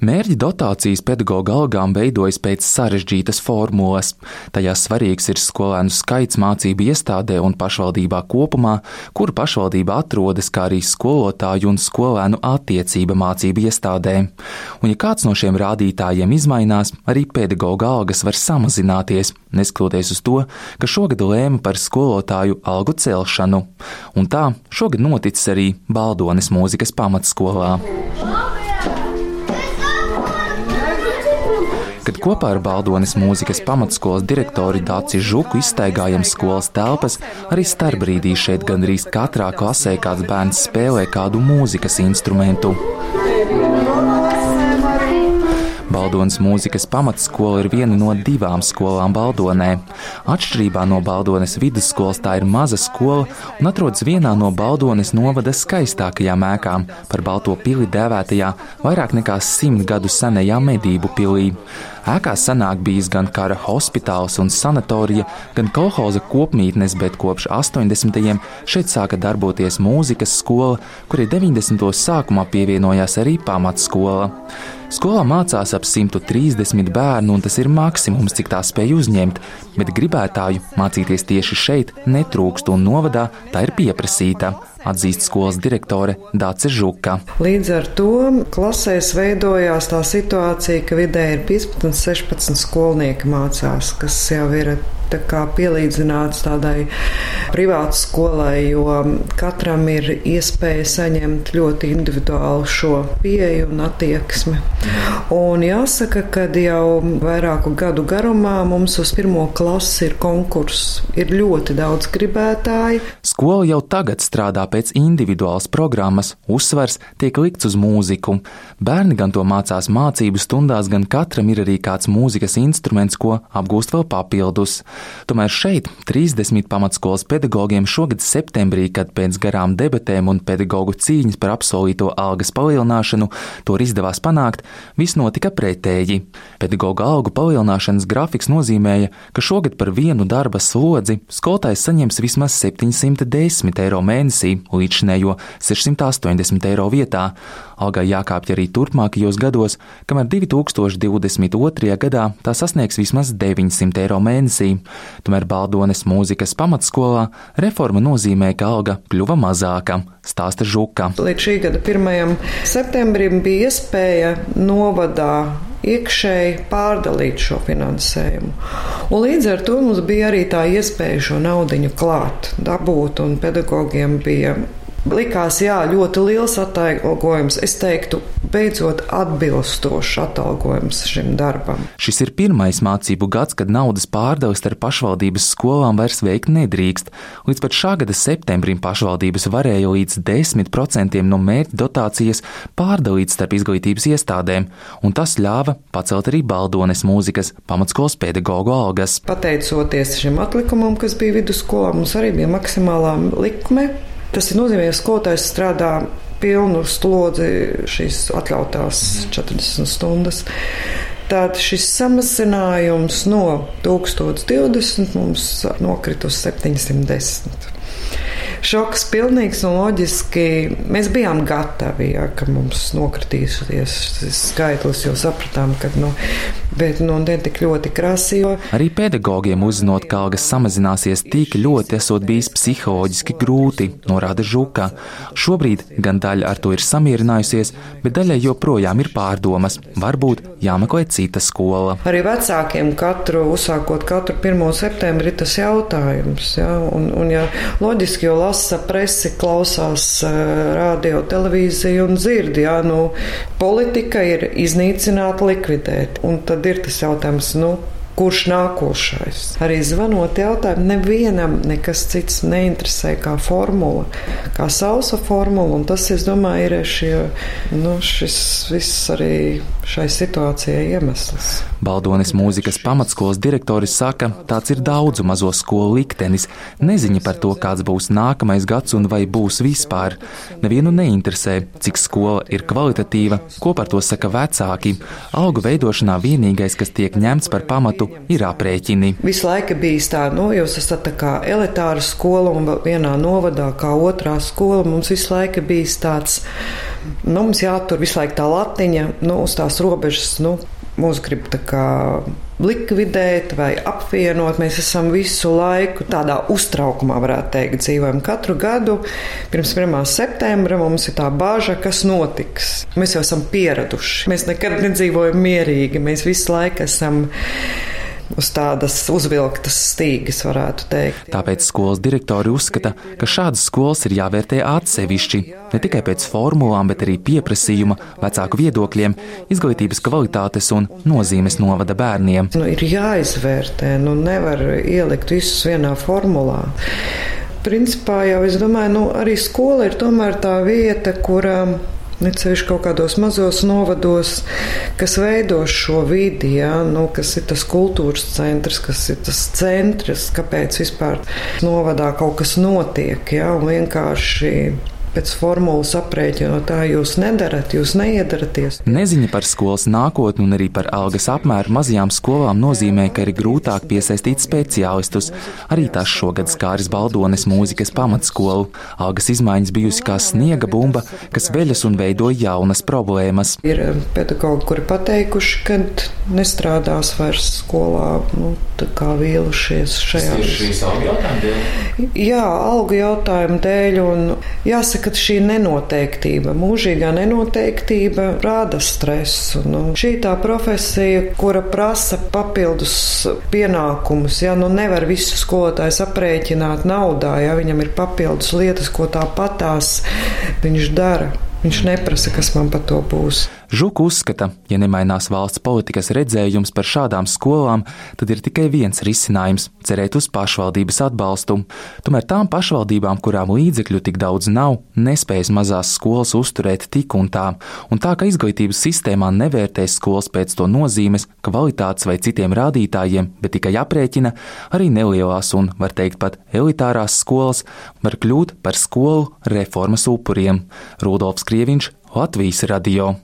Mērķi dotācijas pedagoģa algām veidojas pēc sarežģītas formulas. Tajā svarīgs ir skolēnu skaits mācību iestādē un pašvaldībā kopumā, kur pašvaldība atrodas, kā arī skolotāju un skolēnu attiecība mācību iestādē. Un, ja kāds no šiem rādītājiem izmainās, arī pedagoģa algas var samazināties, neskatoties uz to, ka šogad lēma par skolotāju algu celšanu. Un tā šogad noticis arī Baldones mūzikas pamatskolā. Kad kopā ar Baldonas mūzikas pamatskolas direktori Dāci Žuku izstaigājam skolas telpas, arī starpbrīdī šeit gandrīz katrā klasē kāds bērns spēlē kādu mūzikas instrumentu. Baldonas mūzikas pamatskola ir viena no divām skolām Baldonē. Atšķirībā no Baldonas vidusskolas tā ir maza skola un atrodas vienā no Baldonas novada skaistākajām ēkām, par Balto pili dēvētajā vairāk nekā simt gadu senajā medību pilī. Ēkā senāk bijis gan kara hospitāls un sanatorija, gan kolhoza kopmītnes, bet kopš 80. šeit sāka darboties mūzikas skola, kurai 90. sākumā pievienojās arī pamatskola. Skolā mācās ap 130 bērnu, un tas ir maksimums, cik tā spēj uzņemt, bet gribētāju mācīties tieši šeit netrūkst, un novadā tā ir pieprasīta atzīst skolas direktore Dāce Žuka. Līdz ar to klasēs veidojās tā situācija, ka vidē ir 15, 16 skolnieki mācās, kas jau ir tā pielīdzināts tādai privātas skolai, jo katram ir iespēja saņemt ļoti individuālu šo pieeju un attieksmi. Un jāsaka, ka jau vairāku gadu garumā mums uz pirmo klasi ir konkurss. Ir ļoti daudz gribētāju. Skola jau tagad strādā pēc individuālas programmas, uzsvers tiek likts uz mūziku. Bērni gan to mācās mācību stundās, gan katram ir arī kāds mūzikas instruments, ko apgūst vēl papildus. Tomēr šeit 30 pamatskolas pedagogiem šogad septembrī, kad pēc garām debatēm un pedagoģu cīņas par apsolīto algas palielināšanu to izdevās panākt, viss notika pretēji. Pedagoģa algu palielināšanas grafiks nozīmēja, ka šogad par vienu darba slodzi skolotājs saņems vismaz 710 eiro mēnesī, līdzinējo 680 eiro vietā. Algai jākāpj arī turpmākajos gados, kamēr 2022. gadā tā sasniegs vismaz 900 eiro mēnesī. Tomēr Baldones mūzikas pamatskolā reforma nozīmē, ka alga kļuva mazāka, stāsta Žuka. Līdz šī gada 1. septembrim bija iespēja novadā iekšēji pārdalīt šo finansējumu. Un līdz ar to mums bija arī tā iespēja šo naudu klāt, dabūt, un pedagogiem bija Likās, jā, ļoti liels atalgojums. Es teiktu, beidzot atbilstošs atalgojums šim darbam. Šis ir pirmais mācību gads, kad naudas pārdevis starp pašvaldības skolām vairs veikt nedrīkst. Līdz pat šā gada septembrim pašvaldības varēja līdz 10% no mērķa dotācijas pārdalīt starp izglītības iestādēm, un tas ļāva pacelt arī Baldones mūzikas pamatskolas pedagoģu algas. Pateicoties šim atlikumam, kas bija vidusskolā, mums arī bija maksimālā likme Tas nozīmē, ka skolotājs strādā pilnu slodzi šīs atļautās 40 stundas. Tātad šis samazinājums no 1020 mums nokrita uz 710 šoks pilnīgs un loģiski. Mēs bijām gatavi, ja, ka mums nokritīsies šis skaitlis, jo sapratām, ka nu, bet, nu, ne tik ļoti krasi. Jo... Arī pedagogiem uzzinot, ka algas samazināsies tik ļoti, esot bijis psiholoģiski grūti, norāda Žuka. Šobrīd gan daļa ar to ir samierinājusies, bet daļai joprojām ir pārdomas. Varbūt jāmeklē cita skola. Arī vecākiem katru, uzsākot katru 1. septembri, tas jautājums. Ja? Un, un ja loģiski, jo lasa presi, klausās uh, radio, televīziju un dzird, ja nu, politika ir iznīcināt, likvidēt. Un tad ir tas jautājums, nu, kurš nākošais. Arī zvanot jautājumu, nevienam nekas cits neinteresē kā formula, kā sausa formula, un tas, es domāju, ir šie, nu, šis viss arī šai situācijai iemesls. Baldonis mūzikas pamatskolas direktoris saka, tāds ir daudzu mazo skolu liktenis. Neziņa par to, kāds būs nākamais gads un vai būs vispār. Nevienu neinteresē, cik skola ir kvalitatīva, ko par to saka vecāki. Algu veidošanā vienīgais, kas tiek ņemts par pamatu, ir aprēķini. Visu laiku bijis tā, nu, jūs esat tā kā elitāra skola un vienā novadā kā otrā skola. Mums visu laiku bijis tāds, nu, mums jātur visu laiku tā latiņa, nu, uz tās robežas, nu, mūs grib tā kā likvidēt vai apvienot. Mēs esam visu laiku tādā uztraukumā, varētu teikt, dzīvojam katru gadu. Pirms 1. septembra mums ir tā bāža, kas notiks. Mēs jau esam pieraduši. Mēs nekad nedzīvojam mierīgi. Mēs visu laiku esam uz tādas uzvilktas stīgas, varētu teikt. Tāpēc skolas direktori uzskata, ka šādas skolas ir jāvērtē atsevišķi, ne tikai pēc formulām, bet arī pieprasījuma, vecāku viedokļiem, izglītības kvalitātes un nozīmes novada bērniem. Nu, ir jāizvērtē, nu nevar ielikt visus vienā formulā. Principā jau es domāju, nu, arī skola ir tomēr tā vieta, kurā Necevišķi kaut kādos mazos novados, kas veido šo vidi, ja, nu, kas ir tas kultūras centrs, kas ir tas centrs, kāpēc vispār novadā kaut kas notiek. Ja, vienkārši pēc formulas aprēķinot, tā jūs nedarat, jūs neiedaraties. Neziņa par skolas nākotni un arī par algas apmēru mazajām skolām nozīmē, ka ir grūtāk piesaistīt speciālistus. Arī tas šogad skāris Baldones mūzikas pamatskolu. Algas izmaiņas bijusi kā sniega bumba, kas veļas un veido jaunas problēmas. Ir um, pedagogi, kuri pateikuši, ka nestrādās vairs skolā, nu, tā kā vīlušies šajā. Šīs algu jautājumu dēļ? Jā, algu jautājumu dēļ un jāsaka, ka šī nenoteiktība, mūžīgā nenoteiktība rada stresu. Nu, šī tā profesija, kura prasa papildus pienākumus, ja nu nevar visu skolotājs aprēķināt naudā, ja viņam ir papildus lietas, ko tāpatās viņš dara. Viņš neprasa, kas man par to būs. Žuka uzskata, ja nemainās valsts politikas redzējums par šādām skolām, tad ir tikai viens risinājums - cerēt uz pašvaldības atbalstu. Tomēr tām pašvaldībām, kurām līdzekļu tik daudz nav, nespējas mazās skolas uzturēt tik un tā, un tā ka izglītības sistēmā nevērtēs skolas pēc to nozīmes, kvalitātes vai citiem rādītājiem, bet tikai aprēķina, arī nelielās un, var teikt, pat elitārās skolas var kļūt par skolu reformas upuriem. Rudolfs Krieviņš, Latvijas radio.